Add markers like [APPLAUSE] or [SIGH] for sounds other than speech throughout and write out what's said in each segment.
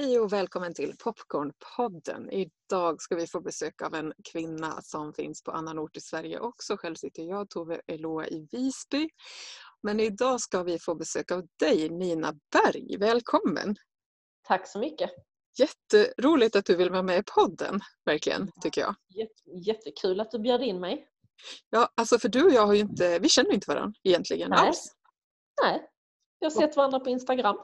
Hej och välkommen till Popcornpodden. Idag ska vi få besök av en kvinna som finns på annan ort i Sverige också. Själv sitter jag, Tove Eloa, i Visby. Men idag ska vi få besök av dig, Nina Berg. Välkommen! Tack så mycket! Jätteroligt att du vill vara med i podden, verkligen, tycker jag. jättekul att du bjöd in mig. Ja, alltså för du och jag har ju inte, vi känner inte varandra egentligen Nej. alls. Nej, vi har sett varandra på Instagram.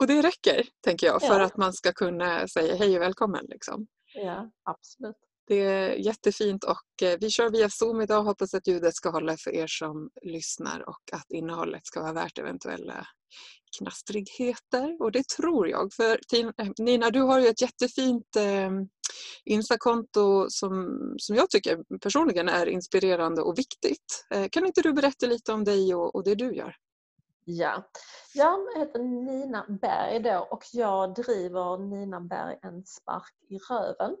Och det räcker, tänker jag, för Ja. att man ska kunna säga hej och välkommen. Liksom. Ja, absolut. Det är jättefint och eh, vi kör via Zoom idag. Hoppas att ljudet ska hålla för er som lyssnar och att innehållet ska vara värt eventuella knastrigheter. Och det tror jag. För eh, Nina, du har ju ett jättefint eh, Instakonto som, som jag tycker personligen är inspirerande och viktigt. Eh, kan inte du berätta lite om dig och, och det du gör? Ja. Jag heter Nina Berg då och jag driver Nina Berg en spark i röven.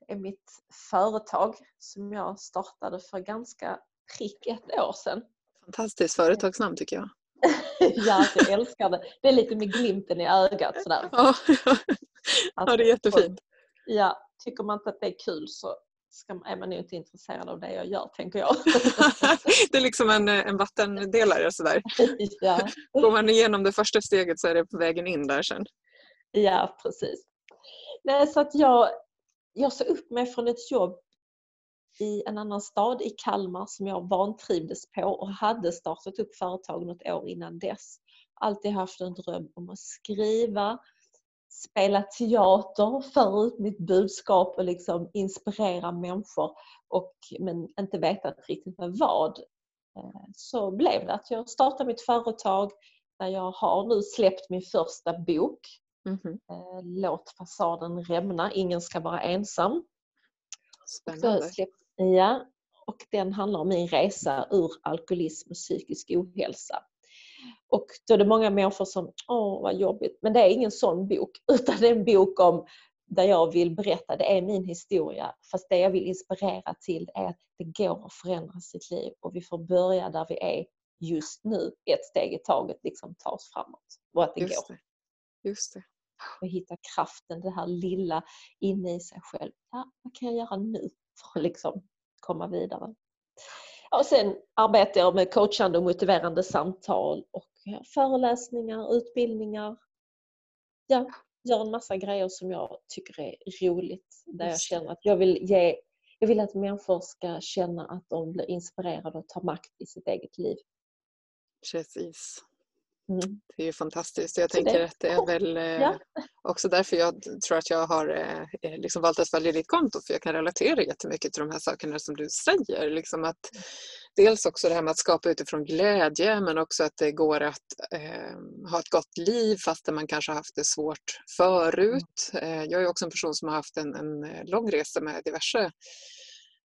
Det är mitt företag som jag startade för ganska prick ett år sedan. Fantastiskt företagsnamn tycker jag. [LAUGHS] Ja, jag älskar det. Det är lite med glimten i ögat sådär. Ja, Att [LAUGHS] ja det är jättefint. Ja, tycker man inte att det är kul så ska, är man ju inte intresserad av det jag gör, tänker jag. [LAUGHS] Det är liksom en, en vattendelare sådär. [LAUGHS] ja, Går man igenom det första steget så är det på vägen in där sen. ja, precis. Nej, så att jag, jag sa upp mig från ett jobb i en annan stad, i Kalmar, som jag vantrivdes på och hade startat upp företag något år innan dess. Alltid haft en dröm om att skriva, spela teater, föra ut mitt budskap och liksom inspirera människor och, men inte veta riktigt med vad. Eh, Så blev det att jag startade mitt företag där jag har nu släppt min första bok Mhm. eh, Låt fasaden rämna, ingen ska vara ensam. Spännande. släpp, ja, och den handlar om min resa ur alkoholism och psykisk ohälsa. Och då är det många människor som, åh vad jobbigt, men det är ingen sån bok [LAUGHS] utan det är en bok om där jag vill berätta, det är min historia fast det jag vill inspirera till är att det går att förändra sitt liv och vi får börja där vi är just nu, ett steg i taget, liksom ta oss framåt. Och att det går Just det. Just det. och hitta kraften, det här lilla inne i sig själv. Ja, vad kan jag göra nu för att liksom komma vidare? Och sen arbetar jag med coachande och motiverande samtal och föreläsningar, utbildningar. Ja, gör en massa grejer som jag tycker är roligt. Där jag känner att jag vill ge jag vill att människor ska känna att de blir inspirerade och tar makt i sitt eget liv. Precis. Mm. Det är ju fantastiskt. Jag Så det- tänker att det är väl eh, Ja. också därför jag tror att jag har eh, liksom valt att följa ditt konto för jag kan relatera jättemycket till de här sakerna som du säger. Liksom att, dels också det här med att skapa utifrån glädje men också att det går att eh, ha ett gott liv fastän man kanske har haft det svårt förut. Eh, jag är också en person som har haft en, en eh, lång resa med diverse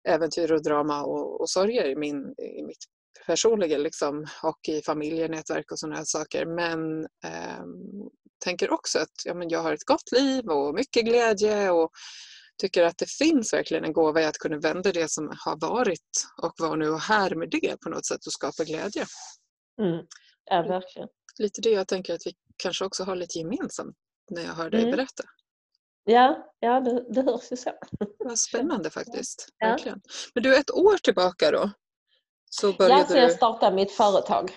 äventyr och drama och, och sorger i, min, i mitt personliga liksom, och i familjenätverk och sådana här saker. Men ehm, tänker också att ja, men jag har ett gott liv och mycket glädje och tycker att det finns verkligen en gåva i att kunna vända det som har varit och vara nu och här med det på något sätt och skapa glädje. Mm. Ja, verkligen. Lite det jag tänker att vi kanske också har lite gemensamt när jag hör dig Mm. berätta. Ja, ja det, det hörs ju så. Vad spännande faktiskt. Ja. Verkligen. Men du, ett år tillbaka då så Ja, började så jag du... startade mitt företag.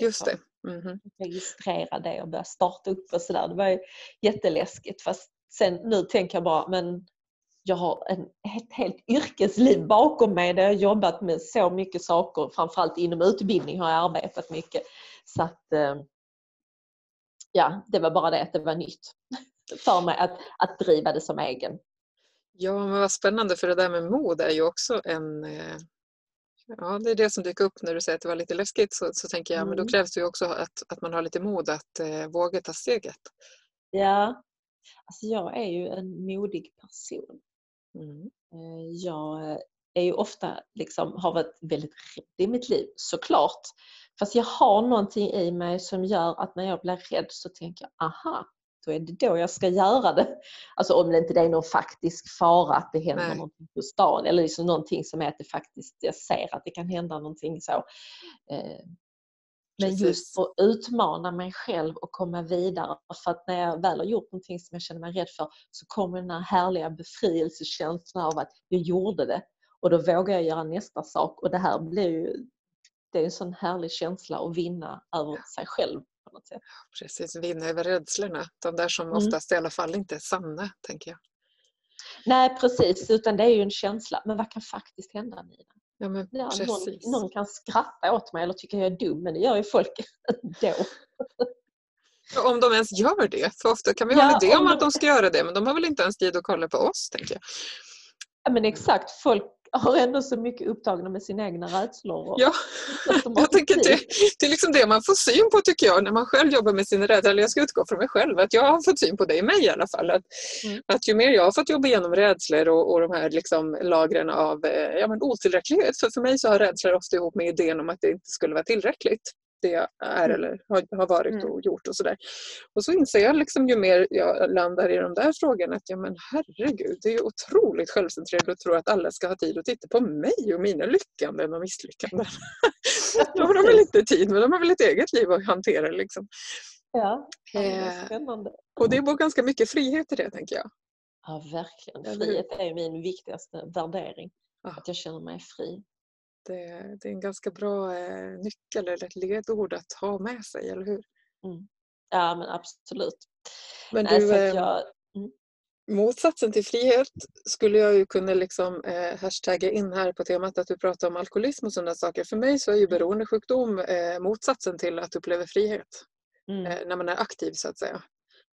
Just det. Mhm. Registrera det och börja starta upp och sådär. Det var ju jätteläskigt. Fast sen nu tänker jag bara, men jag har en, ett helt yrkesliv bakom mig där jag jobbat med så mycket saker. Framförallt inom utbildning har jag arbetat mycket. Så att eh, ja, det var bara det att det var nytt [LAUGHS] för mig att, att driva det som egen. Ja, men vad spännande för det där med mod är ju också en... Ja, det är det som dyker upp när du säger att det var lite läskigt så, så tänker jag men då Mm. krävs det ju också att, att man har lite mod att eh, våga ta steget. Ja, alltså jag är ju en modig person. Mm. Eh, Jag är ju ofta liksom, har varit väldigt rädd i mitt liv, såklart. Fast jag har någonting i mig som gör att när jag blir rädd så tänker jag, aha, då är det då jag ska göra det. Alltså om det inte är någon faktisk fara att det händer Nej. någonting på stan eller liksom någonting som är att det faktiskt, jag ser att det kan hända någonting så. Eh, Men Precis. just att utmana mig själv och komma vidare. För att när jag väl har gjort någonting som jag känner mig rädd för så kommer den här härliga befrielsekänslan av att jag gjorde det. Och då vågar jag göra nästa sak och det här blir ju det är en sån härlig känsla att vinna över sig själv på något sätt. Precis, vinna över rädslorna. De där som Mm. oftast i alla fall inte är sanna, tänker jag. Nej precis, utan det är ju en känsla. Men vad kan faktiskt hända Nina? Ja, men Ja, någon, någon kan skratta åt mig eller tycka jag är dum men det gör ju folk [LAUGHS] då. Om de ens gör det. För ofta kan vi Ja, ha en idé om om att de- de ska göra det men de har väl inte ens tid att kolla på oss, tänker jag. Ja, men exakt, folk har ändå så mycket upptagna med sina egna rädslor. Ja, [LAUGHS] jag tänker det, det är liksom det man får syn på tycker jag när man själv jobbar med sin rädsla. Eller jag ska utgå från mig själv, att jag har fått syn på det i mig i alla fall. Att, Mm. att ju mer jag har fått jobba igenom rädslor och, och de här liksom lagren av eh, ja, men otillräcklighet. För för mig så har rädslor ofta ihop med idén om att det inte skulle vara tillräckligt. Det jag är Mm. eller har, har varit Mm. och gjort och sådär. Och så inser jag liksom ju mer jag landar i de där frågorna att ja men herregud, det är ju otroligt självcentrerat att tro att alla ska ha tid att titta på mig och mina lyckanden och misslyckanden. [LAUGHS] De har väl inte tid men de har väl ett eget liv att hantera. Liksom. Ja, det Eh, spännande. och det bor ganska mycket frihet i det tänker jag. Ja, verkligen. Frihet är min viktigaste värdering. Att jag känner mig fri. Det, det är en ganska bra eh, nyckel eller ett ledord att ha med sig, eller hur? Ja, men absolut. Men Nej, du, eh, att jag, motsatsen till frihet skulle jag ju kunna liksom, eh, hashtagga in här på temat att du pratar om alkoholism och sådana saker. För mig så är ju beroendesjukdom eh, motsatsen till att uppleva frihet. mm. Eh, när man är aktiv så att säga.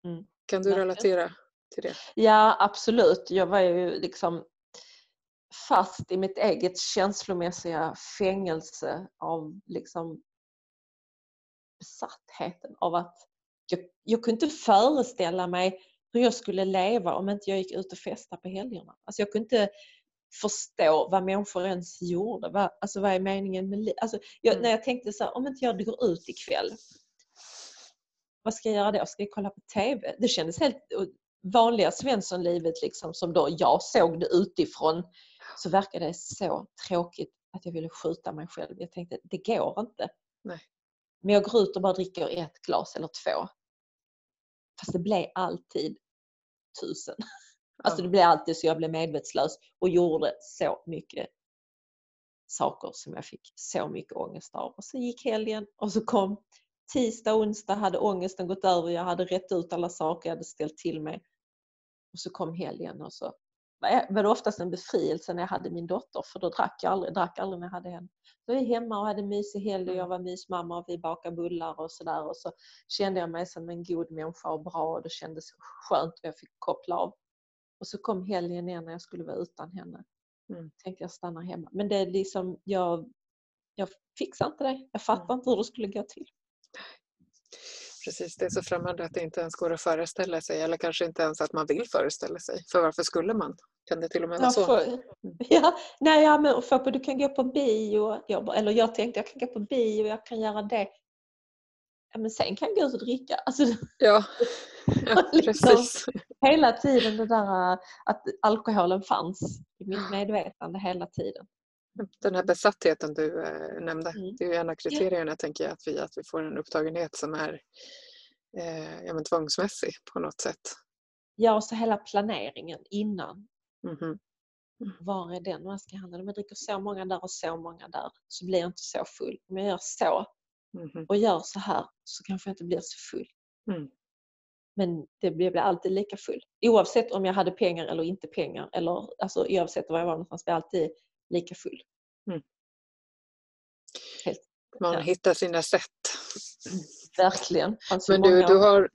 Mm. Kan du relatera till det? Ja, absolut. Jag var ju liksom fast i mitt eget känslomässiga fängelse av liksom besattheten av att jag, jag kunde inte föreställa mig hur jag skulle leva om inte jag gick ut och festade på helgerna. Alltså jag kunde inte förstå vad människor ens gjorde. Vad, alltså vad är meningen med livet? Alltså jag, Mm. När jag tänkte så här, om inte jag går ut ikväll, vad ska jag göra då? Ska jag kolla på TV? Det kändes helt vanliga Svenssonlivet liksom, som då jag såg det utifrån så verkade det så tråkigt att jag ville skjuta mig själv. Jag tänkte det går inte. Nej. Men jag går ut och bara dricker ett glas eller två. Fast det blev alltid tusen. [LAUGHS] Alltså det blev alltid så jag blev medvetslös och gjorde så mycket saker som jag fick så mycket ångest av. Och så gick helgen och så kom tisdag och onsdag hade ångesten gått över. Jag hade rätt ut alla saker jag hade ställt till mig. Och så kom helgen och så var det oftast en befrielse när jag hade min dotter för då drack jag aldrig, drack aldrig när jag hade henne. Då var jag hemma och hade mysig helg och jag var mysmamma och vi bakade bullar och sådär och så kände jag mig som en god människa och bra och det kändes skönt och jag fick koppla av. Och så kom helgen igen när jag skulle vara utan henne. Mm. Tänkte jag stannar hemma. Men det är liksom, jag, jag fixar inte det. Jag fattar inte hur det skulle gå till. Precis, det är så främmande att det inte ens går att föreställa sig eller kanske inte ens att man vill föreställa sig. För varför skulle man? Kan det till och med vara så? får, [LAUGHS] ja, nej, ja, men för du kan gå på bio. Jag, eller jag tänkte jag kan gå på bio, jag kan göra det. Ja, men sen kan jag gå ut och dricka. Alltså, [LAUGHS] Ja, [LAUGHS] ja Liksom. precis. hela tiden det där äh, att alkoholen fanns i mitt medvetande hela tiden. Den här besattheten du eh, nämnde, Mm. det är ju en av kriterierna tänker jag, att vi, att vi får en upptagenhet som är eh, ja, men tvångsmässig på något sätt. Ja, och så hela planeringen innan. Mhm. Var är den? Vad ska jag handla? Om jag dricker så många där och så många där så blir jag inte så full. Om jag gör så Mhm. och gör så här så kanske jag inte blir så full. Mm. Men det blir blir alltid lika full. Oavsett om jag hade pengar eller inte pengar. Eller, alltså, oavsett var jag var någonstans blir jag alltid lika full. Man Ja. hittar sina sätt. Verkligen. Ju Men du, många- du har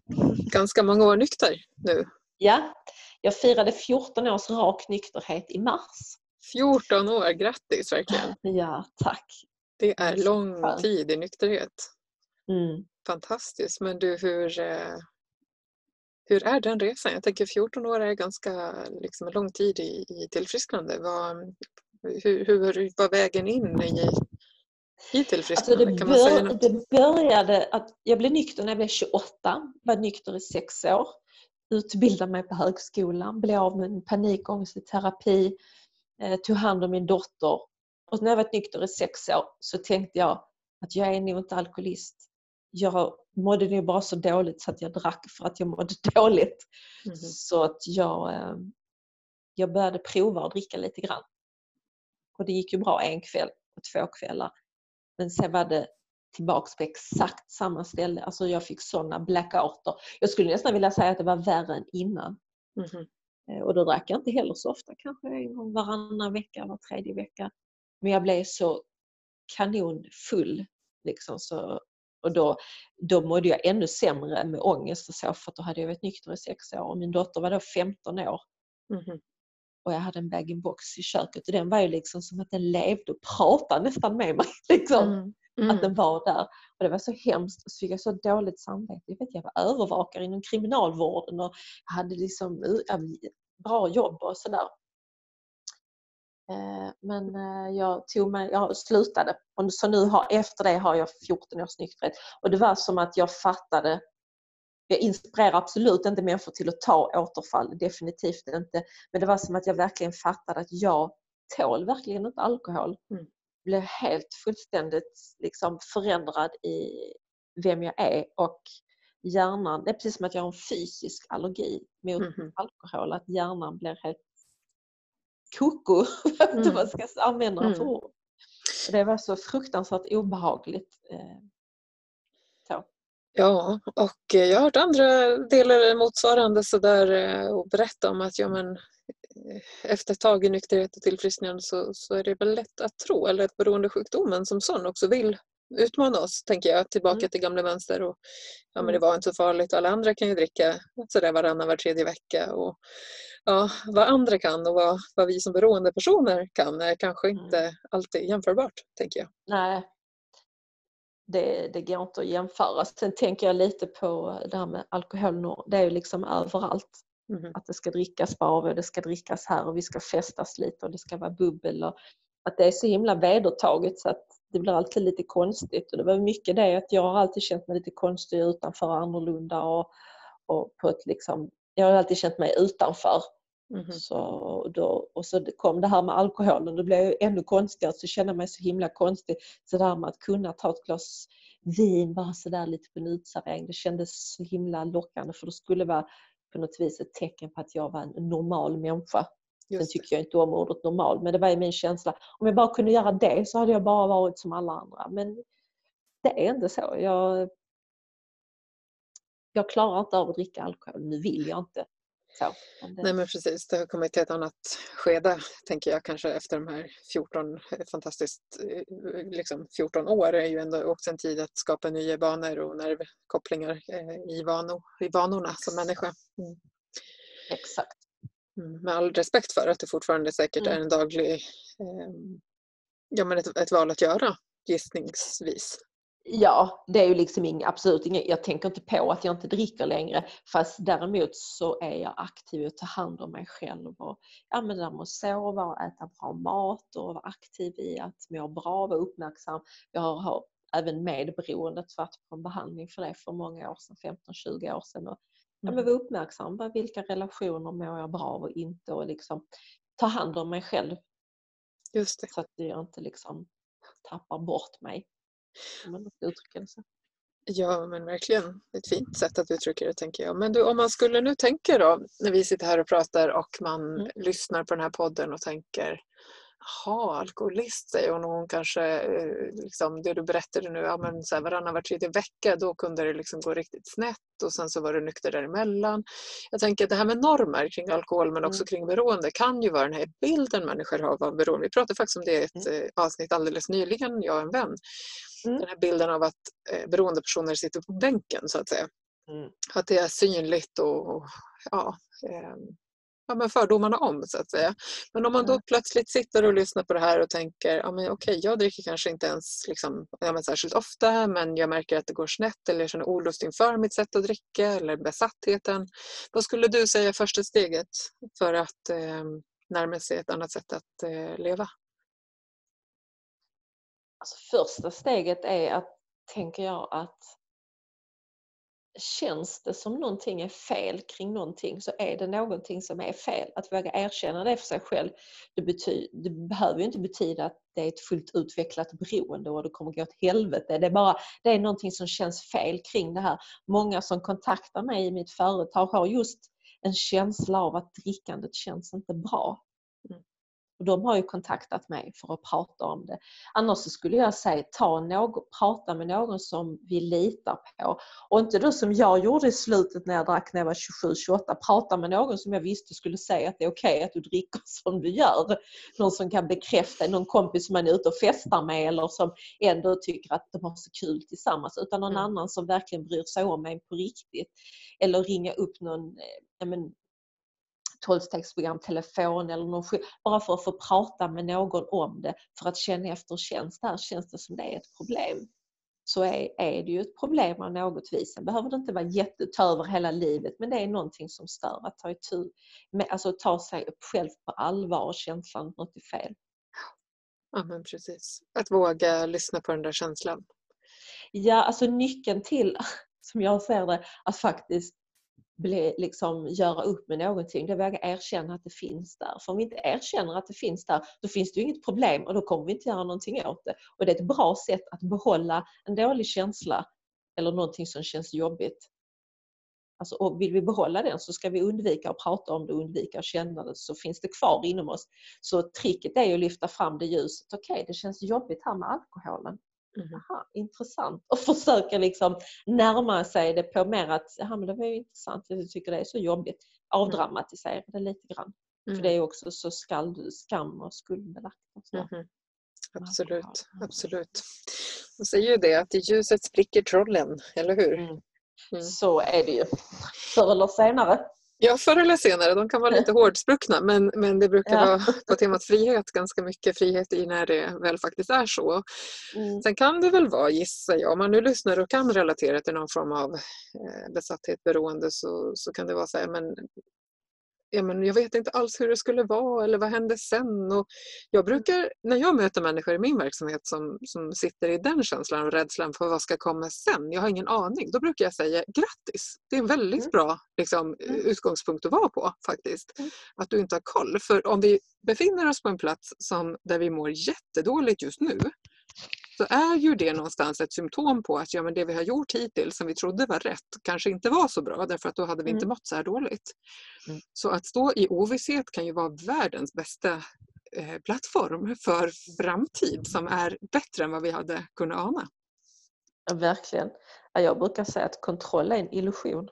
ganska många år nykter nu. Ja, jag firade 14 års rak nykterhet i mars. 14 år, grattis verkligen. Ja, tack. Det är lång skönt. tid i nykterhet. Mm. Fantastiskt. Men du, hur, eh, hur är den resan? Jag tänker 14 år är ganska liksom, lång tid i, i tillfrisknande. Vad, hur, hur var vägen in i, i Alltså tillfrisknande? det, man säga bör, det började att jag blev nykter när jag blev 28, var nykter i sex år, utbildade mig på högskolan, blev av med panikångest i terapi, eh, tog hand om min dotter. Och när jag varit nykter i sex år så tänkte jag, att jag är nog inte alkoholist. Jag mådde nog bara så dåligt så att jag drack för att jag mådde [LAUGHS] dåligt. Mm. Så att jag, eh, jag började prova att dricka lite grann. Och det gick ju bra en kväll och två kvällar. Men sen var det tillbaks på exakt samma ställe. Alltså jag fick sådana blackouter. Jag skulle nästan vilja säga att det var värre än innan. Mm. Och då drack jag inte heller så ofta, kanske en gång varannan vecka, var tredje vecka. Men jag blev så kanonfull. Liksom, så, och då, då mådde jag ännu sämre med ångest och så, för då hade jag varit nykter i sex år och min dotter var då 15 år. Mm. Och jag hade en bag-in-box i köket och den var ju liksom som att den levde och pratade nästan med mig. [LAUGHS] Liksom. Mm. Mm. Att den var där. Och det var så hemskt. Och så fick jag så dåligt samvete. Jag, vet, jag var övervakare inom kriminalvården och hade liksom bra jobb och sådär. Eh, men eh, jag tog mig, jag slutade. Så nu har, efter det har jag 14 års nykterhet. Och det var som att jag fattade jag inspirerar absolut inte människor till att ta återfall, definitivt inte. Men det var som att jag verkligen fattade att jag tål verkligen inte alkohol. Mm. Blev helt fullständigt liksom förändrad i vem jag är och hjärnan, det är precis som att jag har en fysisk allergi mot mm. alkohol, att hjärnan blir helt koko, [LAUGHS] inte vad jag ska använda mm. för ord. Det var så fruktansvärt obehagligt. Eh. Ja, och jag har hört andra delar motsvarande sådär eh, och berätta om att ja, men, eh, efter ett tag i nykterhet och tillfrisknande så, så är det väl lätt att tro, eller att beroendesjukdomen som sån också vill utmana oss, tänker jag, tillbaka mm. till gamla mönster. Och, ja, men det mm. var inte så farligt. Alla andra kan ju dricka sådär varannan, var tredje vecka. Och, ja, vad andra kan och vad, vad vi som beroendepersoner kan är kanske mm. inte alltid jämförbart, tänker jag. Nej, det, det går inte att jämföra. Sen tänker jag lite på det här med alkohol. Det är ju liksom överallt. Mm. Att det ska drickas bara och det ska drickas här och vi ska festas lite och det ska vara bubbel. Och att det är så himla vedertaget så att det blir alltid lite konstigt. Och det var mycket det att jag har alltid känt mig lite konstig utanför och annorlunda. Och, och på ett liksom, jag har alltid känt mig utanför. Mm. Så då, och så kom det här med alkoholen, då blev jag ännu konstigare, så kände jag mig så himla konstig. Så det här med att kunna ta ett glas vin bara sådär lite på en utservering, det kändes så himla lockande för det skulle vara på något vis ett tecken på att jag var en normal människa. Sen tycker jag inte om ordet normal, men det var ju min känsla. Om jag bara kunde göra det så hade jag bara varit som alla andra. Men det är inte så. Jag, jag klarar inte av att dricka alkohol. Nu vill jag inte. Så, det... Nej men precis, det har kommit till ett annat skede tänker jag kanske efter de här 14 fantastiskt liksom 14 år är ju ändå också en tid att skapa nya banor och nervkopplingar eh, i, vanor, i vanorna som människa. Mm. Exakt. Mm, med all respekt för att det fortfarande säkert mm. är en daglig, eh, ja men ett, ett val att göra gissningsvis. Ja, det är ju liksom inget, absolut inget, jag tänker inte på att jag inte dricker längre. Fast däremot så är jag aktiv i att ta hand om mig själv och ja, men det med att sova och äta bra mat och vara aktiv i att må bra, vara uppmärksam. Jag har, även medberoendet varit på en behandling för det för många år sedan, 15-20 år sedan. Och, ja, men mm. vara uppmärksam på vilka relationer mår jag bra och inte och liksom ta hand om mig själv. Just det. Så att jag inte liksom tappar bort mig. Om man ska uttrycka det så. Ja, men verkligen. Ett fint sätt att uttrycka det, tänker jag. Men du, om man skulle nu tänka då, när vi sitter här och pratar och man mm. lyssnar på den här podden och tänker Jaha, alkoholist säger hon och hon kanske, eh, liksom, det du berättade nu, ja, men så här, varannan var tredje vecka då kunde det liksom gå riktigt snett och sen så var det nykter däremellan. Jag tänker att det här med normer kring alkohol men också mm. kring beroende kan ju vara den här bilden människor har av beroende. Vi pratade faktiskt om det i ett mm. Eh, avsnitt alldeles nyligen, jag och en vän. Mm. Den här bilden av att eh, beroendepersoner sitter på bänken så att säga. Mm. Att det är synligt och ja, eh, ja, men fördomarna om så att säga. Men om man då plötsligt sitter och lyssnar på det här och tänker ja, men okej, jag dricker kanske inte ens liksom, ja, men särskilt ofta men jag märker att det går snett eller jag känner olust inför mitt sätt att dricka eller besattheten. Vad skulle du säga är första steget för att eh, närma sig ett annat sätt att eh, leva? Alltså, första steget är att, tänker jag, att känns det som någonting är fel kring någonting så är det någonting som är fel. Att våga erkänna det för sig själv, det, bety- det behöver ju inte betyda att det är ett fullt utvecklat beroende och det kommer gå åt helvete. Det är bara det är någonting som känns fel kring det här. Många som kontaktar mig i mitt företag har just en känsla av att drickandet känns inte bra. Och de har ju kontaktat mig för att prata om det. Annars skulle jag säga ta någon, prata med någon som vi litar på. Och inte då som jag gjorde i slutet när jag drack när jag var 27-28. Prata med någon som jag visste skulle säga att det är okej okay att du dricker [LAUGHS] som du gör. Någon som kan bekräfta, någon kompis som man är ute och festar med eller som ändå tycker att de har så kul tillsammans. Utan någon mm. annan som verkligen bryr sig om en på riktigt. Eller ringa upp någon eh, men, tolvstegsprogram, telefon eller någon bara för att få prata med någon om det för att känna efter, känns det här, känns det som det är ett problem? Så är, är det ju ett problem av något vis. Sen behöver det inte vara jätte, över hela livet men det är någonting som stör. Att ta, itu med, alltså ta sig upp själv på allvar och känslan att något är fel. Ja men precis. Att våga lyssna på den där känslan. Ja, alltså nyckeln till, [LAUGHS] som jag ser det, att faktiskt bli, liksom, göra upp med någonting, det våga erkänna att det finns där. För om vi inte erkänner att det finns där, då finns det ju inget problem och då kommer vi inte göra någonting åt det. Och det är ett bra sätt att behålla en dålig känsla eller någonting som känns jobbigt. Alltså, och vill vi behålla den så ska vi undvika att prata om det och undvika att känna det så finns det kvar inom oss. Så tricket är att lyfta fram det ljuset. Okej, okay, det känns jobbigt här med alkoholen. Mm. Aha, intressant. Och försöka liksom närma sig det på mer att ja, men det var ju intressant, jag tycker det är så jobbigt. Avdramatisera det lite grann. Mm. För det är också så skall, skam och skuldbelagt. Mm. Absolut, absolut. Man säger ju det att i ljuset spricker trollen, eller hur? Mm. mm. Så är det ju. Förr eller senare. Ja, förr eller senare. De kan vara lite hårdspruckna men, men det brukar ja. vara på temat frihet ganska mycket frihet i när det väl faktiskt är så. Mm. Sen kan det väl vara, gissar jag, om man nu lyssnar och kan relatera till någon form av eh, besatthet, beroende så, så kan det vara så här, men ja, men jag vet inte alls hur det skulle vara eller vad hände sen? Och jag brukar, när jag möter människor i min verksamhet som, som sitter i den känslan och rädslan för vad ska komma sen, jag har ingen aning, då brukar jag säga grattis! Det är en väldigt mm. bra liksom, mm. utgångspunkt att vara på faktiskt. Mm. Att du inte har koll. För om vi befinner oss på en plats som, där vi mår jättedåligt just nu, så är ju det någonstans ett symptom på att ja, men det vi har gjort hittills som vi trodde var rätt kanske inte var så bra därför att då hade vi inte mm. mått så här dåligt. Mm. Så att stå i ovisshet kan ju vara världens bästa eh, plattform för framtid som är bättre än vad vi hade kunnat ana. Ja, verkligen. Jag brukar säga att kontroll är en illusion.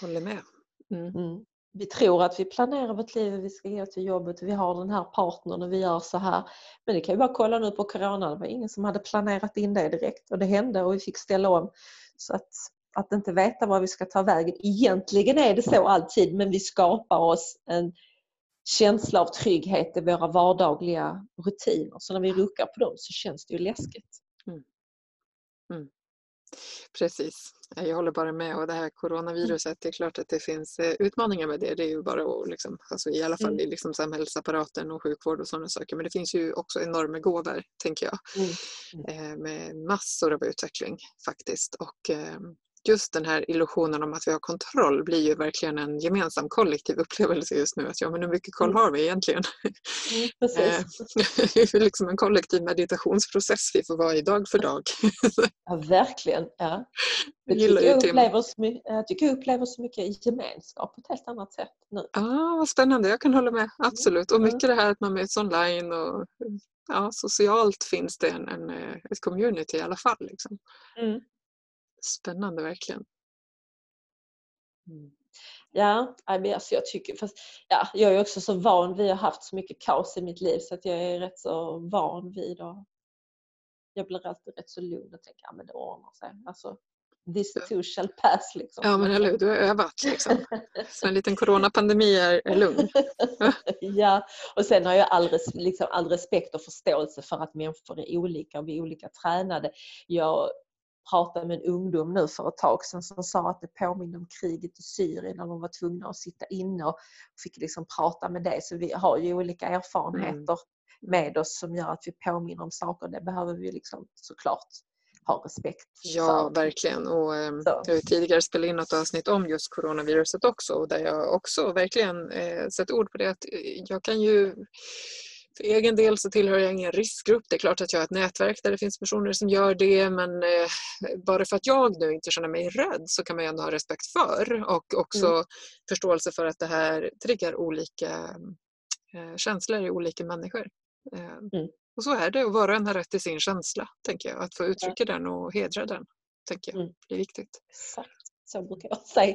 Håller med. Mm. Mm vi tror att vi planerar vårt liv, vi ska gå till jobbet, vi har den här partnern och vi gör så här. Men det kan vi bara kolla nu på Corona, det var ingen som hade planerat in det direkt och det hände och vi fick ställa om. Så att, att inte veta var vi ska ta vägen. Egentligen är det så alltid men vi skapar oss en känsla av trygghet i våra vardagliga rutiner. Så när vi ruckar på dem så känns det ju läskigt. Mm. Mm. Precis. Jag håller bara med och det här mm. coronaviruset, det är klart att det finns eh, utmaningar med det. Det är ju bara att liksom, alltså i alla fall mm. i liksom samhällsapparaten och sjukvård och sådana saker. Men det finns ju också enorma gåvor, tänker jag. Mm. Mm. Eh, med massor av utveckling faktiskt. Och ehm, just den här illusionen om att vi har kontroll blir ju verkligen en gemensam kollektiv upplevelse just nu. Att ja, men hur mycket koll mm. har vi egentligen? Mm, [LAUGHS] det är liksom en kollektiv meditationsprocess vi får vara i dag för dag. ja, verkligen. Ja. Jag, tycker jag, upplever så, jag tycker jag upplever så mycket gemenskap på ett helt annat sätt nu. ah, vad spännande, jag kan hålla med. Absolut. Och mycket det här att man möts online och ja, socialt finns det en, en, eh, ett community i alla fall. Liksom. Mm. Spännande verkligen. Mm. Ja, alltså jag tycker, fast, ja, jag är också så van vid att ha haft så mycket kaos i mitt liv så att jag är rätt så van vid och jag blir alltid rätt så lugn och tänker att ja, det ordnar sig. Alltså, this too shall pass. Liksom. Ja men eller hur, du har övat liksom. Så en liten coronapandemi är, är lugn. [LAUGHS] ja, och sen har jag all, res, liksom, all respekt och förståelse för att människor är olika och vi är olika tränade. Jag pratade med en ungdom nu för ett tag sedan som sa att det påminner om kriget i Syrien när de var tvungna att sitta inne och fick liksom prata med det. Så vi har ju olika erfarenheter mm. med oss som gör att vi påminner om saker. Det behöver vi liksom såklart ha respekt Ja, för. verkligen. Och, eh, jag har tidigare spelat in något avsnitt om just coronaviruset också och där jag också verkligen eh, sett ord på det att eh, jag kan ju för egen del så tillhör jag ingen riskgrupp. Det är klart att jag har ett nätverk där det finns personer som gör det men eh, bara för att jag nu inte känner mig rädd så kan man ju ändå ha respekt för och också mm. förståelse för att det här triggar olika eh, känslor i olika människor. Eh, mm. Och så är det och var och en har rätt till sin känsla, tänker jag. Att få uttrycka ja. den och hedra den, tänker jag, mm. blir viktigt. Exakt, så brukar jag säga.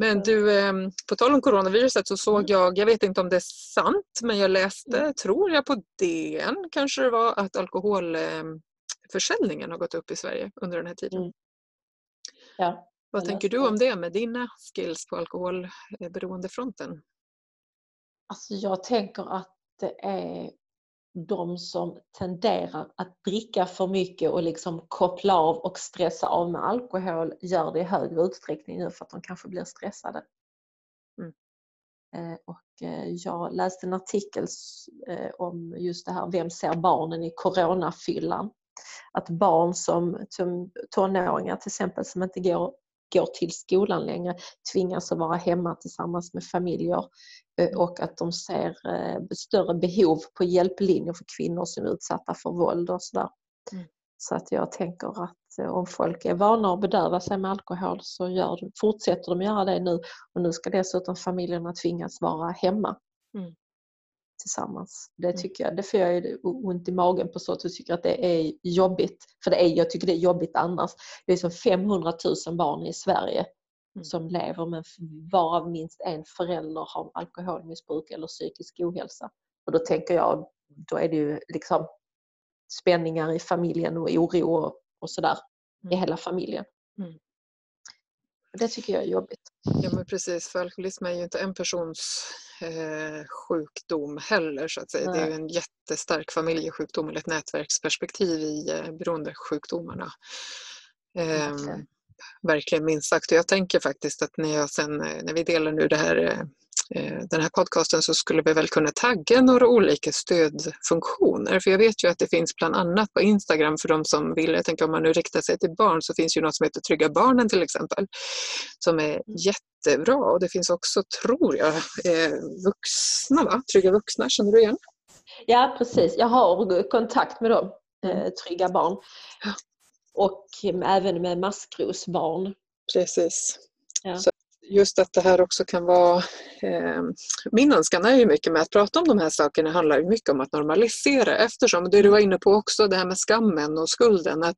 Men du, ehm, på tal om coronaviruset så såg mm. jag, jag vet inte om det är sant, men jag läste, mm. tror jag på DN kanske det var, att alkoholförsäljningen har gått upp i Sverige under den här tiden. Mm. Ja, Vad tänker du om det med dina skills på alkoholberoendefronten? Alltså jag tänker att det är de som tenderar att dricka för mycket och liksom koppla av och stressa av med alkohol gör det i högre utsträckning nu för att de kanske blir stressade. Mm. Eh, och eh, jag läste en artikel eh, om just det här, vem ser barnen i coronafyllan? Att barn som, som tonåringar till exempel som inte går går till skolan längre tvingas att vara hemma tillsammans med familjer eh, och att de ser eh, större behov på hjälplinjer för kvinnor som är utsatta för våld och sådär. Mm. Så att jag tänker att eh, om folk är vana att bedöva sig med alkohol så gör, fortsätter de göra det nu och nu ska dessutom familjerna tvingas vara hemma. Mm tillsammans. Det mm. tycker jag, det får jag ont i magen på så att jag tycker att det är jobbigt. För det är, jag tycker det är jobbigt annars. Det är som 500 000 barn i Sverige mm. som lever med varav minst en förälder har alkoholmissbruk eller psykisk ohälsa. Och då tänker jag, då är det ju liksom spänningar i familjen och oro och, och sådär mm. i hela familjen. Mm. Det tycker jag är jobbigt. Ja men precis, för alkoholism är ju inte en persons eh, sjukdom heller så att säga. Nej. Det är en jättestark familjesjukdom eller ett nätverksperspektiv i eh, beroendesjukdomarna. Eh, okay. Verkligen minst sagt. Och jag tänker faktiskt att när, jag sen, eh, när vi delar nu det här den här podcasten så skulle vi väl kunna tagga några olika stödfunktioner. För jag vet ju att det finns bland annat på Instagram för de som vill, jag tänker om man nu riktar sig till barn så finns ju något som heter Trygga Barnen till exempel. Som är jättebra och det finns också, tror jag, eh, vuxna, va? Trygga Vuxna, känner du igen? Ja precis, jag har kontakt med dem, eh, Trygga Barn. Och även med maskrosbarn. Precis. Ja. Så just att det här också kan vara... Eh, min önskan är ju mycket med att prata om de här sakerna handlar ju mycket om att normalisera eftersom det du var inne på också, det här med skammen och skulden, att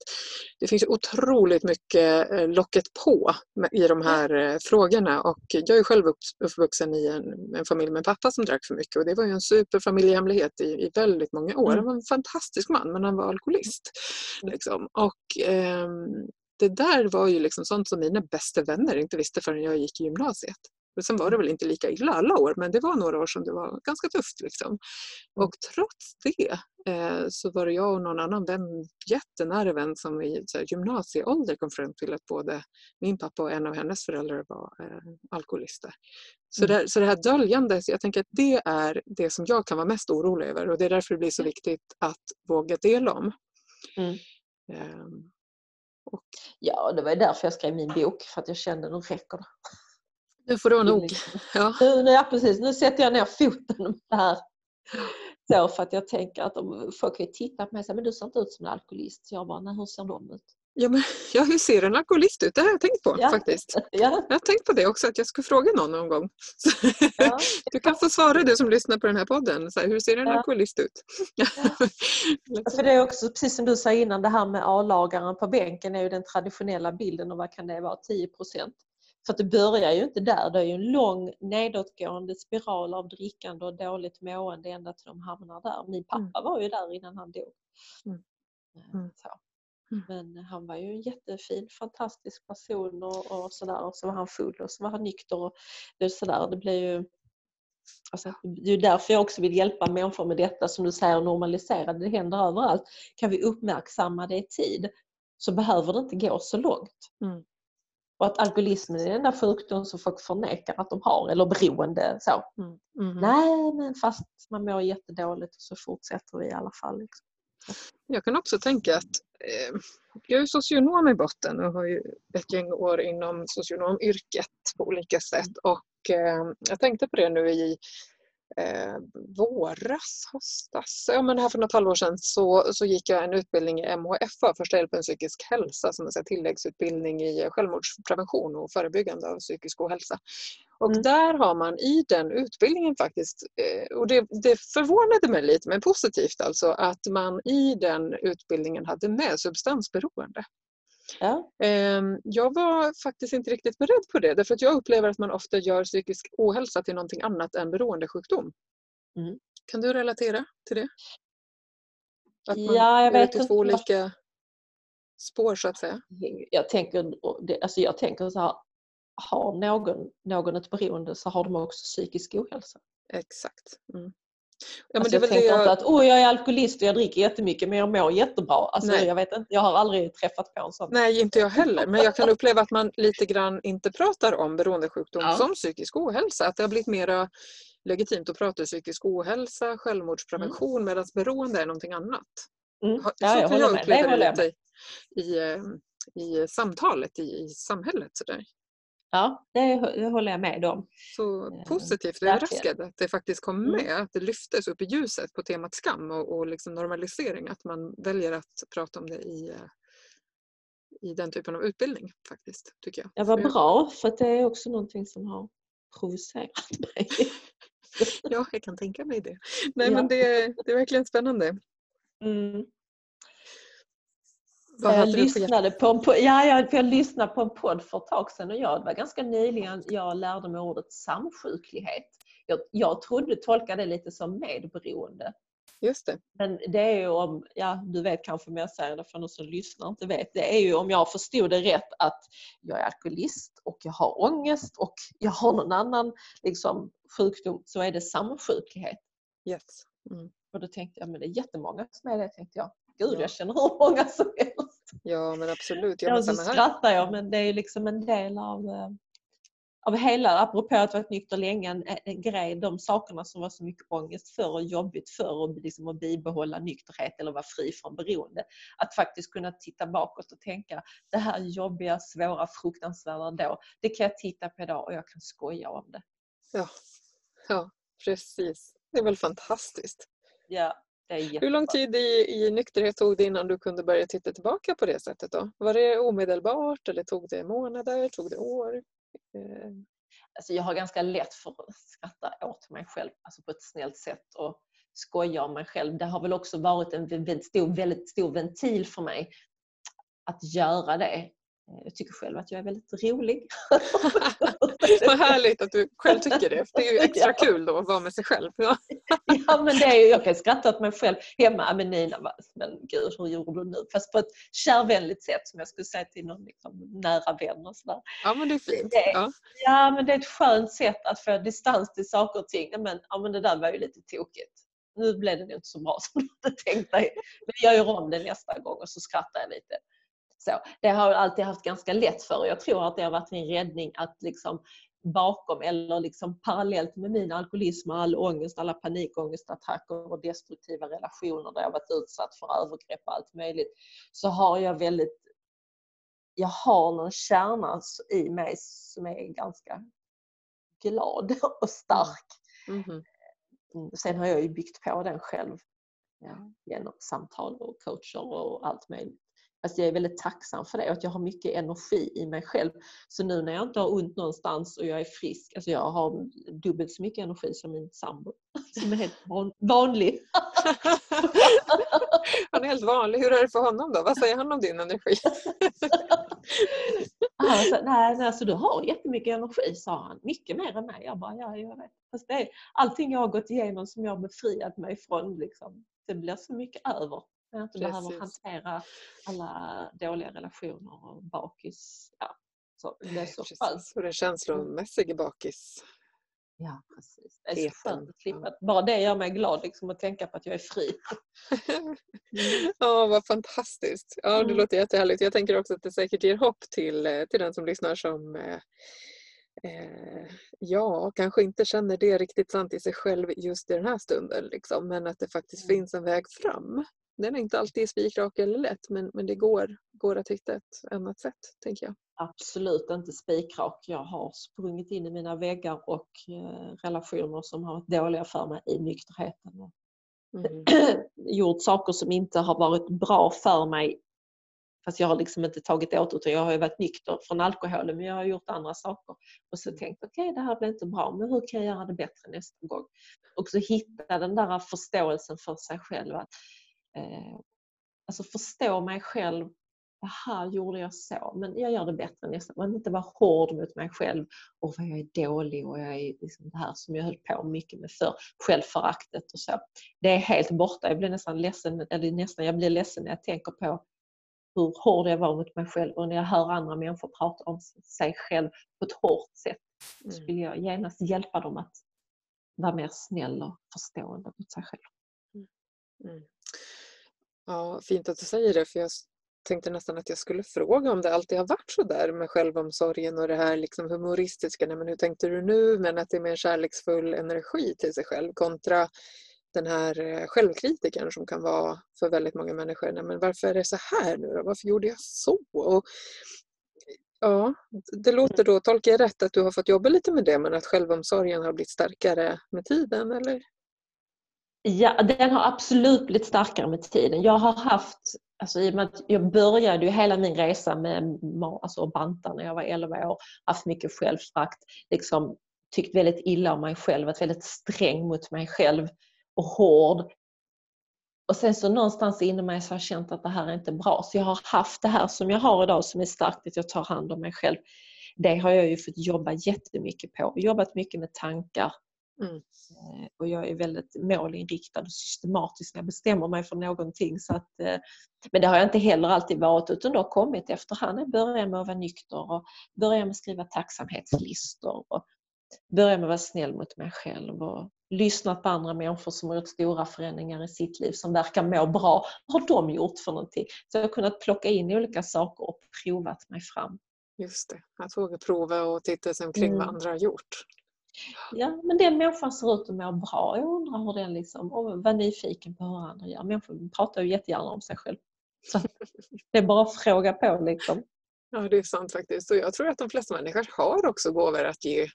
det finns otroligt mycket eh, locket på i de här eh, frågorna och jag är själv uppvuxen i en, en, familj med en pappa som drack för mycket och det var ju en superfamiljehemlighet i, i väldigt många år. Han mm. var en fantastisk man men han var alkoholist. Liksom. Och, eh, det där var ju liksom sånt som mina bästa vänner inte visste förrän jag gick i gymnasiet. Och sen var det väl inte lika illa alla år men det var några år som det var ganska tufft. Liksom. Mm. Och trots det eh, så var det jag och någon annan vän, jättenära vän som i så här, gymnasieålder kom fram till att både min pappa och en av hennes föräldrar var eh, alkoholister. Så, mm. det, så det här döljandet, jag tänker att det är det som jag kan vara mest orolig över och det är därför det blir så viktigt att våga dela om. Mm. Um, och ja, det var därför jag skrev min bok, för att jag kände nu räcker det. Nu får vara nog. Ja. Nu, ja, precis. Nu sätter jag ner foten med det här. Så för att jag tänker att om folk vill titta på mig och säga, men du ser inte ut som en alkoholist. Jag bara, nej hur ser de ut? Ja, men, [LAUGHS] ja, hur ser en alkoholist ut? Det har jag tänkt på ja. faktiskt. [LAUGHS] Ja. Jag har tänkt på det också, att jag ska fråga någon någon gång. [LAUGHS] Ja. Du kan få svara du som lyssnar på den här podden. Så här, hur ser en ja. alkoholist ut? För det är också precis som du sa innan, det här med A-lagaren på bänken är ju den traditionella bilden och vad kan det vara, 10 procent? För det börjar ju inte där, det är ju en lång nedåtgående spiral av drickande och dåligt mående ända till de hamnar där. Min pappa mm. var ju där innan han dog. Mm. Mm. Så. Mm. Men han var ju en jättefin, fantastisk person och, och sådär. Och så var han full och så var han nykter. Och det, sådär. det blir ju... Alltså, det är därför jag också vill hjälpa människor med detta som du säger, normalisera det. händer överallt. Kan vi uppmärksamma det i tid så behöver det inte gå så långt. Mm. Och att alkoholismen är den enda sjukdom som folk förnekar att de har, eller beroende. Så. Mm. Mm. Nej, men fast man mår jättedåligt så fortsätter vi i alla fall. Liksom. Jag kan också tänka att eh, jag är socionom i botten och har ju ett gäng år inom socionomyrket på olika sätt. Och eh, jag tänkte på det nu i eh, våras, höstas, ja men här för något halvår sedan så, så gick jag en utbildning i MHFA, första hjälpen psykisk hälsa, som är tilläggsutbildning i självmordsprevention och förebyggande av psykisk ohälsa. Och mm. där har man i den utbildningen faktiskt, eh, och det, det förvånade mig lite men positivt alltså, att man i den utbildningen hade med substansberoende. Ja. Ehm, jag var faktiskt inte riktigt beredd på det därför att jag upplever att man ofta gör psykisk ohälsa till någonting annat än beroendesjukdom. Mm. Kan du relatera till det? Att man ja, jag vet inte. två olika spår så att säga. Jag tänker, alltså jag tänker så här, har någon, någon ett beroende så har de också psykisk ohälsa. Exakt. Mm. Ja, alltså jag tänker jag... inte att oh, jag är alkoholist och jag dricker jättemycket men jag mår jättebra. Alltså, jag, vet inte, jag har aldrig träffat på en sån. Nej, inte jag heller. Men jag kan [LAUGHS] uppleva att man lite grann inte pratar om beroendesjukdom ja. som psykisk ohälsa. Att det har blivit mer legitimt att prata psykisk ohälsa, självmordsprevention mm. medan beroende är någonting annat. Mm. Ja, så jag kan jag uppleva det lite i, eh, i, samtalet i, i samhället. Sådär. Ja, det, det håller jag med om. Så eh, positivt överraskad att det faktiskt kom mm. med, att det lyftes upp i ljuset på temat skam och, och liksom normalisering, att man väljer att prata om det i, eh, i den typen av utbildning faktiskt, tycker jag. Ja, vad bra, för det är också någonting som har provocerat mig. [LAUGHS] ja, jag kan tänka mig det. Nej, ja. men det, det är verkligen spännande. Mm. Jag lyssnade, på en, ja, jag, jag lyssnade på en podd för ett tag sedan och jag, det var ganska nyligen jag lärde mig ordet samsjuklighet. Jag, jag trodde, tolkade det lite som medberoende. Just det. Men det är ju om, ja du vet kanske om jag säger det för någon som lyssnar inte vet, det är ju om jag förstod det rätt att jag är alkoholist och jag har ångest och jag har någon annan liksom, sjukdom så är det samsjuklighet. Yes. Mm. Och då tänkte jag, men det är jättemånga som är det tänkte jag. Gud, jag känner hur många som helst. Ja, men absolut. Jag ja, så skrattar jag, men det är liksom en del av, eh, av hela, apropå att varit nykter länge, en, en grej, de sakerna som var så mycket ångest för och jobbigt för och liksom att bibehålla nykterhet eller vara fri från beroende. Att faktiskt kunna titta bakåt och tänka, det här jobbiga, svåra, fruktansvärda då, det kan jag titta på idag och jag kan skoja om det. Ja, ja precis. Det är väl fantastiskt. Ja, hur lång tid i, i nykterhet tog det innan du kunde börja titta tillbaka på det sättet? då? Var det omedelbart eller tog det månader? Tog det år? Eh. Alltså jag har ganska lätt för att skratta åt mig själv alltså på ett snällt sätt och skoja om mig själv. Det har väl också varit en stor, väldigt stor ventil för mig att göra det. Eh, jag tycker själv att jag är väldigt rolig. [LAUGHS] Vad härligt att du själv tycker det. Det är ju extra kul då att vara med sig själv. [LAUGHS] Ja, men det är ju, jag kan skratta åt mig själv hemma. Men Nina, men gud hur gjorde du nu? Fast på ett kärvänligt sätt som jag skulle säga till någon liksom, nära vän. Och sådär. Ja men det är fint. Det, ja. ja men det är ett skönt sätt att få distans till saker och ting. Men, ja, men det där var ju lite tokigt nu blev det inte så bra som du hade tänkt dig. Men jag gör om det nästa gång och så skrattar jag lite. Så, det har jag alltid haft ganska lätt för och jag tror att det har varit min räddning att liksom bakom eller liksom parallellt med min alkoholism och all ångest, alla panikångestattacker och destruktiva relationer där jag varit utsatt för övergrepp och allt möjligt så har jag väldigt jag har någon kärna i mig som är ganska glad [LAUGHS] och stark. Mm -hmm. Sen har jag ju byggt på den själv ja, genom samtal och coacher och allt möjligt. Alltså jag är väldigt tacksam för det och att jag har mycket energi i mig själv. Så nu när jag inte har ont någonstans och jag är frisk, alltså jag har dubbelt så mycket energi som min sambo som är helt vanlig. [LAUGHS] han är helt vanlig. Hur är det för honom då? Vad säger han om din energi? [LAUGHS] alltså, nej, alltså du har jättemycket energi, sa han. Mycket mer än mig. Jag bara, ja, jag vet. Fast det är allting jag har gått igenom som jag har befriat mig från. Liksom. Det blir så mycket över. Jag inte Precis. behöver hantera alla dåliga relationer och bakis. Ja, så det är så skönt. Och den känslomässiga bakis. Ja, precis. Det är så skönt att slippa. Bara det gör mig glad liksom, att tänka på att jag är fri. [LAUGHS] Ja, vad fantastiskt. Ja, det mm. låter jättehärligt. Jag tänker också att det säkert ger hopp till, eh, till den som lyssnar som eh, eh, ja, kanske inte känner det riktigt sant i sig själv just i den här stunden. Liksom, men att det faktiskt mm. finns en väg fram den är inte alltid spikrak eller lätt men, men det går, går att hitta ett annat sätt, tänker jag. Absolut inte spikrak. Jag har sprungit in i mina väggar och eh, relationer som har varit dåliga för mig i nykterheten. Mm. [CLEARS THROAT] gjort saker som inte har varit bra för mig Fast jag har liksom inte tagit åt utan jag har varit nykter från alkoholen men jag har gjort andra saker. Och så tänkt okej okay, det här blir inte bra men hur kan jag göra det bättre nästa gång? Och så hitta den där förståelsen för sig själv. Att, eh, alltså förstå mig själv. Jaha, gjorde jag så? Men jag gör det bättre nästa gång. Inte vara hård mot mig själv och vad jag är dålig och jag är liksom det här som jag höll på mycket med för självföraktet och så. Det är helt borta. Jag blir nästan ledsen, eller nästan jag blir ledsen när jag tänker på hur hård jag var mot mig själv och när jag hör andra människor prata om sig själv på ett hårt sätt mm. så vill jag genast hjälpa dem att vara mer snäll och förstående mot sig själv. Mm. mm. Ja, fint att du säger det för jag tänkte nästan att jag skulle fråga om det alltid har varit så där med självomsorgen och det här liksom humoristiska. Nej, men hur tänkte du nu? Men att det är mer kärleksfull energi till sig själv kontra den här eh, självkritiken som kan vara för väldigt många människor. Nej, men varför är det så här nu då? Varför gjorde jag så? Och, ja, det låter då, tolkar jag rätt, att du har fått jobba lite med det men att självomsorgen har blivit starkare med tiden eller? Ja, den har absolut blivit starkare med tiden. Jag har haft, alltså i och med att jag började ju hela min resa med alltså banta när jag var 11 år, haft mycket självfrakt, liksom tyckt väldigt illa om mig själv, varit väldigt sträng mot mig själv och hård. Och sen så någonstans inom mig så har jag känt att det här är inte bra. Så jag har haft det här som jag har idag som är starkt, att jag tar hand om mig själv. Det har jag ju fått jobba jättemycket på. Jobbat mycket med tankar. Mm. Eh, och jag är väldigt målinriktad och systematisk när jag bestämmer mig för någonting. Så att, eh, men det har jag inte heller alltid varit utan det har kommit efterhand. Jag började med att vara nykter och började med att skriva tacksamhetslistor. Och började med att vara snäll mot mig själv och lyssnat på andra människor som har gjort stora förändringar i sitt liv som verkar må bra. Vad har de gjort för någonting? Så jag har kunnat plocka in olika saker och provat mig fram. Just det, att våga prova och titta sig omkring mm. vad andra har gjort. Ja, men den människan ser ut att må bra. Jag undrar hur den liksom, och var nyfiken på hur andra gör. Människor pratar ju jättegärna om sig själv. Så det är bara att fråga på liksom. Ja, det är sant faktiskt. Och jag tror att de flesta människor har också gåvor att ge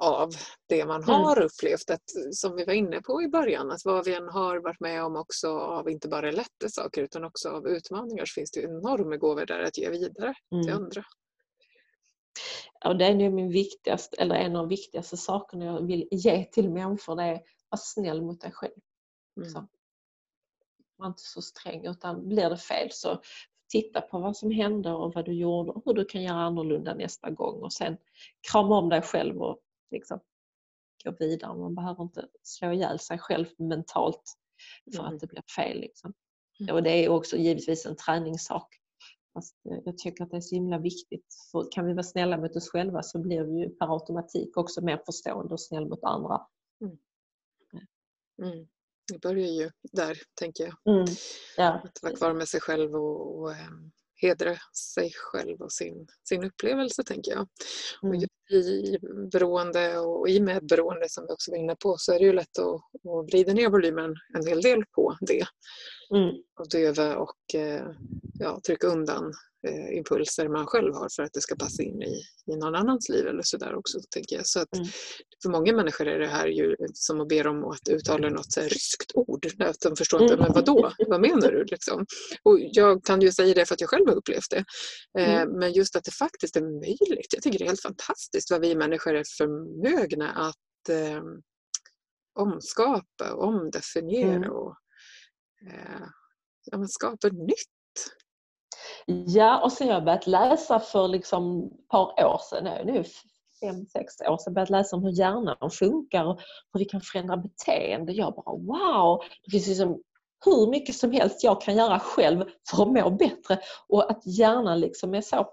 av det man mm. har upplevt. Att, som vi var inne på i början, att vad vi än har varit med om också av inte bara lätta saker utan också av utmaningar så finns det enorma gåvor där att ge vidare mm. till andra. Ja, det är nog min viktigaste, eller en av de viktigaste sakerna jag vill ge till människor. Det är att vara snäll mot dig själv. Mm. Så. Var inte så sträng utan blir det fel så titta på vad som hände och vad du gjorde och hur du kan göra annorlunda nästa gång och sen krama om dig själv och liksom gå vidare. Man behöver inte slå ihjäl sig själv mentalt för mm. att det blir fel. Liksom. Mm. Och det är också givetvis en träningssak. Fast eh, jag tycker att det är så himla viktigt. För kan vi vara snälla mot oss själva så blir vi ju per automatik också mer förstående och snäll mot andra. Mm. Mm. Det börjar ju där, tänker jag. Mm. Ja. Att vara kvar med sig själv och, och ehm, hedra sig själv och sin, sin upplevelse, tänker jag. Mm. Och I beroende och i medberoende, som vi också var inne på, så är det ju lätt att, att vrida ner volymen en hel del på det. Mm. Och döva och eh, ja, trycka undan eh, impulser man själv har för att det ska passa in i, i någon annans liv eller sådär också. Tänker jag. Så att mm. För många människor är det här ju som att be dem att uttala något så ryskt ord. Att de förstår inte, mm. men vadå? Vad menar du? Liksom? Och jag kan ju säga det för att jag själv har upplevt det. Eh, mm. Men just att det faktiskt är möjligt. Jag tycker det är helt fantastiskt vad vi människor är förmögna att eh, omskapa och omdefiniera mm. och eh, ja, skapa nytt. Ja, och sen jag börjat läsa för liksom ett par år sedan, nu fem, sex år sedan, börjat läsa om hur hjärnan funkar och hur vi kan förändra beteende. Jag bara wow! Det finns liksom hur mycket som helst jag kan göra själv för att må bättre och att hjärnan liksom är så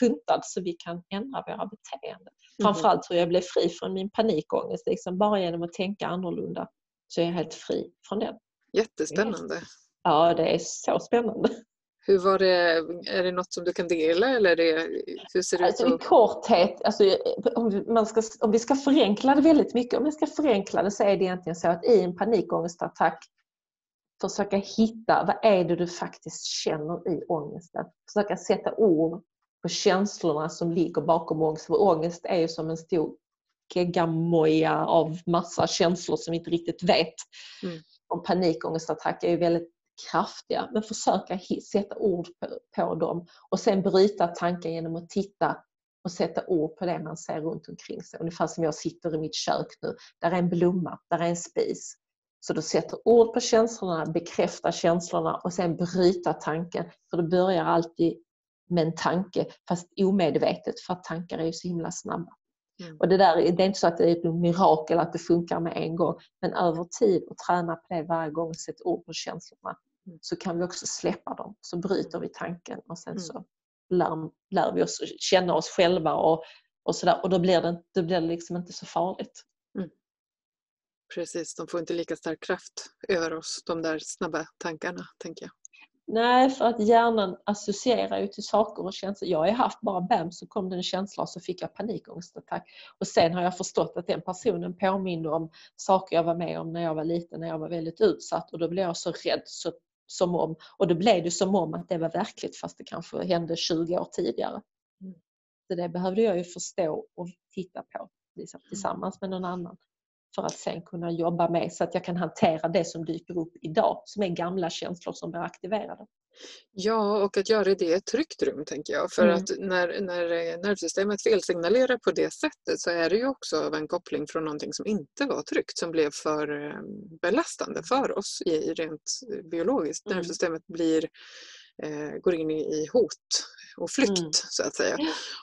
funtad så vi kan ändra våra beteenden. Mm. Framförallt hur jag blev fri från min panikångest. Liksom bara genom att tänka annorlunda så är jag helt fri från den. Jättespännande. Ja, det är så spännande. Hur var det, är det något som du kan dela eller det, hur ser det alltså, ut? I korthet, alltså, om, man ska, om vi ska förenkla det väldigt mycket, om vi ska förenkla det så är det egentligen så att i en panikångestattack försöka hitta vad är det du faktiskt känner i ångesten. Försöka sätta ord på känslorna som ligger bakom ångest. För ångest är ju som en stor geggamoja av massa känslor som vi inte riktigt vet. Mm. Och panikångestattacker är ju väldigt kraftiga. Men försöka sätta ord på, på dem och sen bryta tanken genom att titta och sätta ord på det man ser runt omkring sig. Ungefär som jag sitter i mitt kök nu. Där är en blomma, där är en spis. Så du sätter ord på känslorna, bekräftar känslorna och sen bryta tanken. För det börjar alltid med en tanke, fast omedvetet för att tankar är ju så himla snabba. Mm. Och det, där, det är inte så att det är ett mirakel att det funkar med en gång, men över tid och träna på det varje gång, sätta ord på känslorna. Så kan vi också släppa dem. Så bryter vi tanken och sen mm. så lär, lär vi oss känna oss själva och, och sådär. Och då blir det, då blir det liksom inte så farligt. Mm. Precis, de får inte lika stark kraft över oss, de där snabba tankarna, tänker jag. Nej, för att hjärnan associerar ju till saker och känslor. Jag har haft bara bam så kom det en känsla och så fick jag panikångestattack. Och sen har jag förstått att den personen påminner om saker jag var med om när jag var liten, när jag var väldigt utsatt och då blev jag så rädd så, som om, och då blev det som om att det var verkligt fast det kanske hände 20 år tidigare. Mm. Så det behövde jag ju förstå och titta på liksom, tillsammans med någon annan för att sen kunna jobba med så att jag kan hantera det som dyker upp idag som är gamla känslor som blir aktiverade. Ja, och att göra det i ett tryggt rum tänker jag. För mm. att när, när nervsystemet felsignalerar på det sättet så är det ju också en koppling från någonting som inte var tryggt, som blev för eh, belastande för oss i, rent biologiskt. Mm. Nervsystemet blir eh, går in i, hot och flykt mm. så att säga.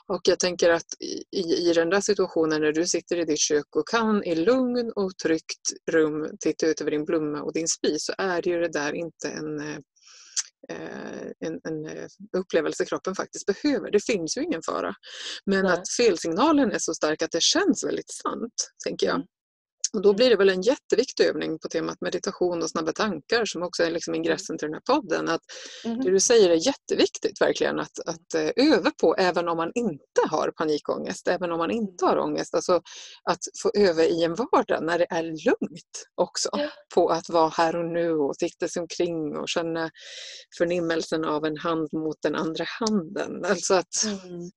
Och jag tänker att i, i den där situationen när du sitter i ditt kök och kan i lugn och tryggt rum titta ut över din blomma och din spis så är ju det där inte en eh, en, en, eh, upplevelse kroppen faktiskt behöver. Det finns ju ingen fara. Men Nej. att felsignalen är så stark att det känns väldigt sant, tänker jag. Och då blir det väl en jätteviktig övning på temat meditation och snabba tankar som också är liksom ingressen till den här podden. Att mm. Det du säger är jätteviktigt verkligen att, att eh, öva på även om man inte har panikångest, även om man inte har ångest. Alltså att få öva i en vardag när det är lugnt också. Ja. På att vara här och nu och titta sig omkring och känna förnimmelsen av en hand mot den andra handen. Alltså att mm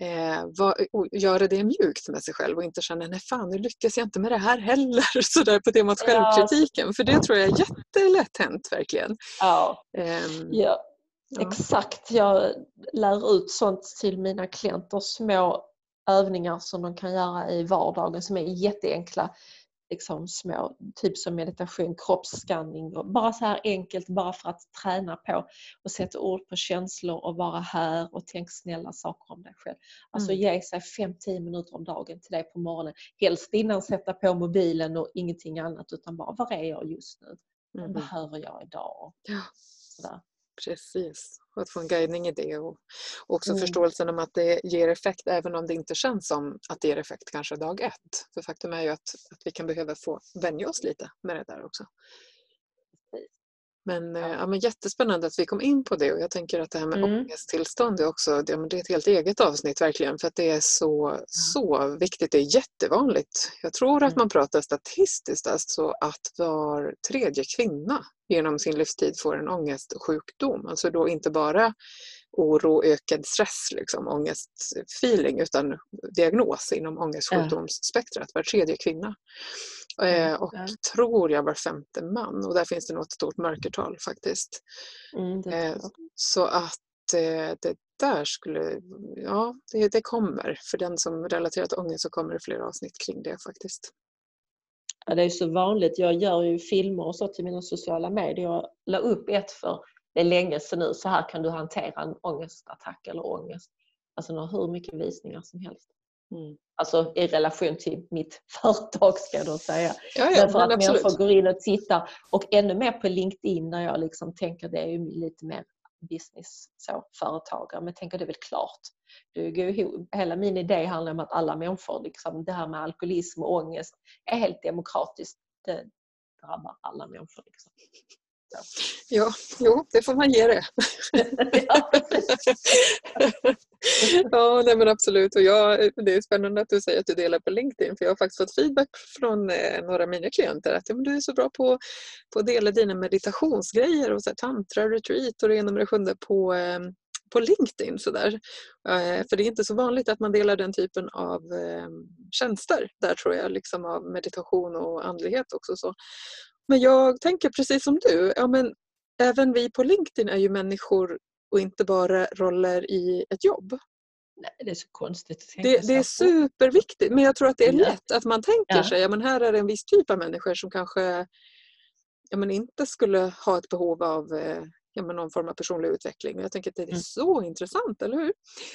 eh, var, göra det mjukt med sig själv och inte känna nej fan nu lyckas jag inte med det här heller. [LAUGHS] Sådär på temat självkritiken. För det tror jag är jättelätt hänt verkligen. Ja. Ja. ja. Exakt. Jag lär ut sånt till mina klienter. Små övningar som de kan göra i vardagen som är jätteenkla liksom små, typ som meditation, kroppsskanning. Bara så här enkelt bara för att träna på och sätta ord på känslor och vara här och tänk snälla saker om dig själv. Alltså mm. ge sig 5-10 minuter om dagen till det på morgonen. Helst innan sätta på mobilen och ingenting annat utan bara, var är jag just nu? Vad mm. behöver jag idag? Ja. Sådär. Precis, och att få en guidning i det och också mm. förståelsen om att det ger effekt även om det inte känns som att det ger effekt kanske dag ett. För faktum är ju att, att vi kan behöva få vänja oss lite med det där också. Men, ja. Eh, ja. men jättespännande att vi kom in på det och jag tänker att det här med mm. ångesttillstånd är också det, det är ett helt eget avsnitt verkligen för att det är så, ja. så viktigt. Det är jättevanligt. Jag tror att mm. man pratar statistiskt alltså att var tredje kvinna genom sin livstid får en ångestsjukdom. Alltså då inte bara oro, ökad stress, liksom, ångestfeeling utan diagnos inom ångestsjukdomsspektrat, var tredje kvinna. Eh, och ja. tror jag var femte man och där finns det nog ett stort mörkertal faktiskt. Mm, eh, så att eh, det där skulle, ja det, det kommer. För den som relaterar till ångest så kommer det fler avsnitt kring det faktiskt. Ja, det är så vanligt. Jag gör ju filmer och så till mina sociala medier. Jag la upp ett för det är länge sedan nu. Så här kan du hantera en ångestattack eller ångest. Alltså har hur mycket visningar som helst. Mm. Alltså i relation till mitt [LAUGHS] företag ska jag då säga. Ja, ja, men för att absolut. människor går in och tittar. Och ännu mer på LinkedIn där jag liksom tänker det är ju lite mer business, så, företagare. Men tänker det är väl klart. Går ihop. Hela min idé handlar om att alla människor, liksom, det här med alkoholism och ångest är helt demokratiskt. Det drabbar alla människor. Liksom. Ja, jo, det får man ge det. ja, [LAUGHS] ja, nej men absolut. Och jag, det är spännande att du säger att du delar på LinkedIn för jag har faktiskt fått feedback från eh, några av mina klienter att ja, men du är så bra på, på att dela dina meditationsgrejer och så här, tantra, retreat och det ena med det sjunde på, eh, på LinkedIn. Så där. Eh, för det är inte så vanligt att man delar den typen av tjänster där tror jag, liksom av meditation och andlighet också. Så. Men jag tänker precis som du, ja, men även vi på LinkedIn är ju människor och inte bara roller i ett jobb. Nej, det är så konstigt att tänka det, det är superviktigt men jag tror att det är Ja. lätt att man tänker Ja. sig att här är det en viss typ av människor som kanske ja, men inte skulle ha ett behov av eh, ja, men någon form av personlig utveckling. Jag tänker att det är Mm. så intressant, eller hur?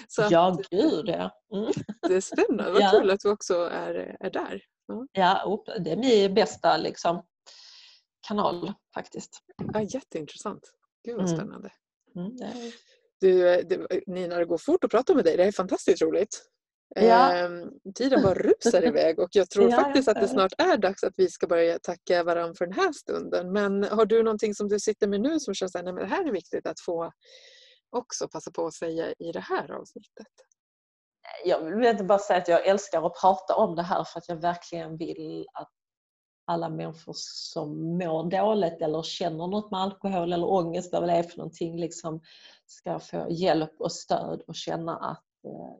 Så att Ja, gud ja. Mm. det är spännande. Vad Ja. kul att du också är, är där. ja upp- det är min bästa liksom, kanal faktiskt. Ja, jätteintressant. Gud vad Mm. spännande. Mm, är- Du, eh, det, Nina, det går fort att prata med dig. Det är fantastiskt roligt. Ja. Ehm, tiden bara rusar iväg och jag tror [LAUGHS] Ja, faktiskt att det snart är dags att vi ska börja tacka varandra för den här stunden. Men har du någonting som du sitter med nu som känns att det här är viktigt att få också passa på att säga i det här avsnittet? jag vill inte bara säga att jag älskar att prata om det här för att jag verkligen vill att alla människor som mår dåligt eller känner något med alkohol eller ångest eller vad det är för någonting liksom ska få hjälp och stöd och känna att eh,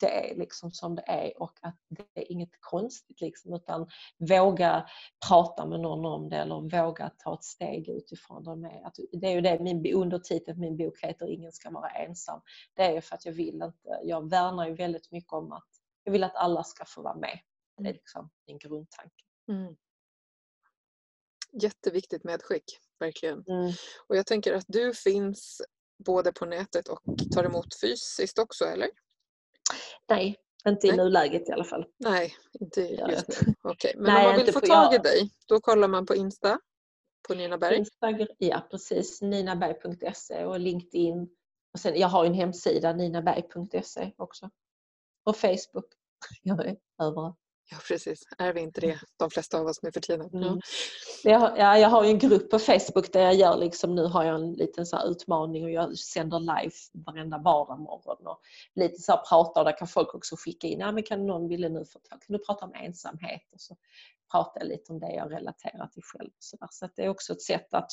det är liksom som det är och att det är inget konstigt liksom utan våga prata med någon om det eller våga ta ett steg utifrån det. Med. Att det är ju det min undertiteln på min bok heter Ingen ska vara ensam. Det är ju för att jag vill inte, jag värnar ju väldigt mycket om att jag vill att alla ska få vara med. Det är liksom min grundtanke. Mm. Jätteviktigt medskick, verkligen. Mm. Och jag tänker att du finns både på nätet och tar emot fysiskt också, eller? Nej, inte i Nej. nuläget i alla fall. Nej, inte just nu. Okej, Men Nej, om man vill få tag i jag- dig, då kollar man på Insta, på Nina Berg. Instagram, ja precis, ninaberg.se och LinkedIn. Och sen, jag har en hemsida, ninaberg.se också. Och Facebook. [LAUGHS] Jag är överallt. Ja, precis. Är vi inte det, de flesta av oss nu för tiden? Mm. Jag, har- ja, jag har ju en grupp på Facebook där jag gör liksom, nu har jag en liten så utmaning och jag sänder live varenda vardagsmorgon och lite så här pratar och där kan folk också skicka in, ja men kan någon ville nu få kan du prata om ensamhet? Och så pratar jag lite om det jag relaterar till själv. Så, så det är också ett sätt att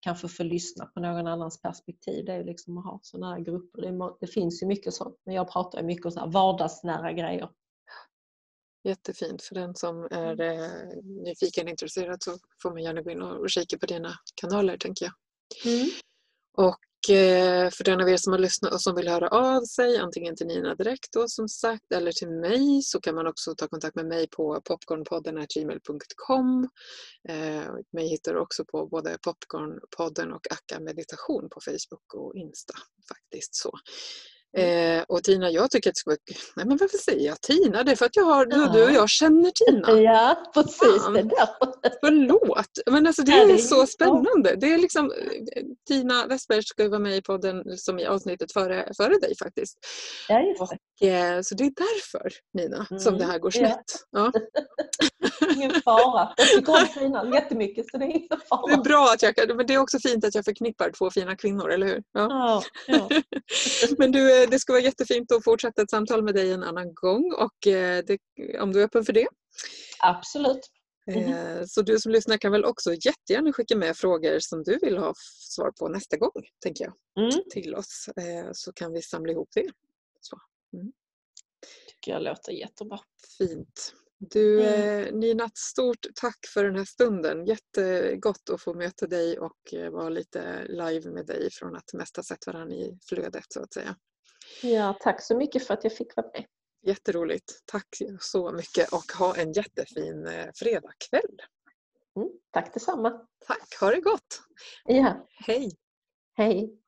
kanske få lyssna på någon annans perspektiv. Det är ju liksom att ha sådana här grupper. Det, finns ju mycket sånt men jag pratar mycket om så här vardagsnära grejer. Jättefint. För den som är eh, nyfiken och intresserad så får man gärna gå in och kika på dina kanaler, tänker jag. Och eh, för den av er som har lyssnat och som vill höra av sig, antingen till Nina direkt då som sagt, eller till mig, så kan man också ta kontakt med mig på popcornpodden.gmail.com. Eh, mig hittar du också på både Popcornpodden och Akka Meditation på Facebook och Insta. faktiskt så. Eh, och Tina, jag tycker att det ska vara... Nej men varför säger jag Tina? Det är för att jag har, Ja. du och jag känner Tina. [LAUGHS] Ja, precis. Fan. Det där. Förlåt! Men alltså det är är så spännande. Det är liksom, Tina Westberg ska ju vara med i podden som i avsnittet före, före dig faktiskt. Ja, just det. Och, eh, så det är därför Nina som Mm, det här går snett. Ja. [LAUGHS] Ingen fara. Jag tycker om [LAUGHS] kvinnan jättemycket så det är ingen Det är fara. bra att jag kan, men det är också fint att jag förknippar två fina kvinnor, eller hur? Ja. Ja, ja. Men du, eh, det ska vara jättefint att fortsätta ett samtal med dig en annan gång och eh, det, om du är öppen för det. Absolut. Eh, Så du som lyssnar kan väl också jättegärna skicka med frågor som du vill ha svar på nästa gång, tänker jag, Mm. till oss. Eh, Så kan vi samla ihop det. Så, tycker jag låter jättebra. fint. Du Mm. eh, Nina, stort tack för den här stunden. Jättegott att få möta dig och eh, vara lite live med dig från att mest ha sett varandra i flödet så att säga. Ja, tack så mycket för att jag fick vara med. Jätteroligt. Tack så mycket och ha en jättefin eh, fredagkväll. Mm. Tack detsamma. Tack, ha det gott! Ja, Hej! hej.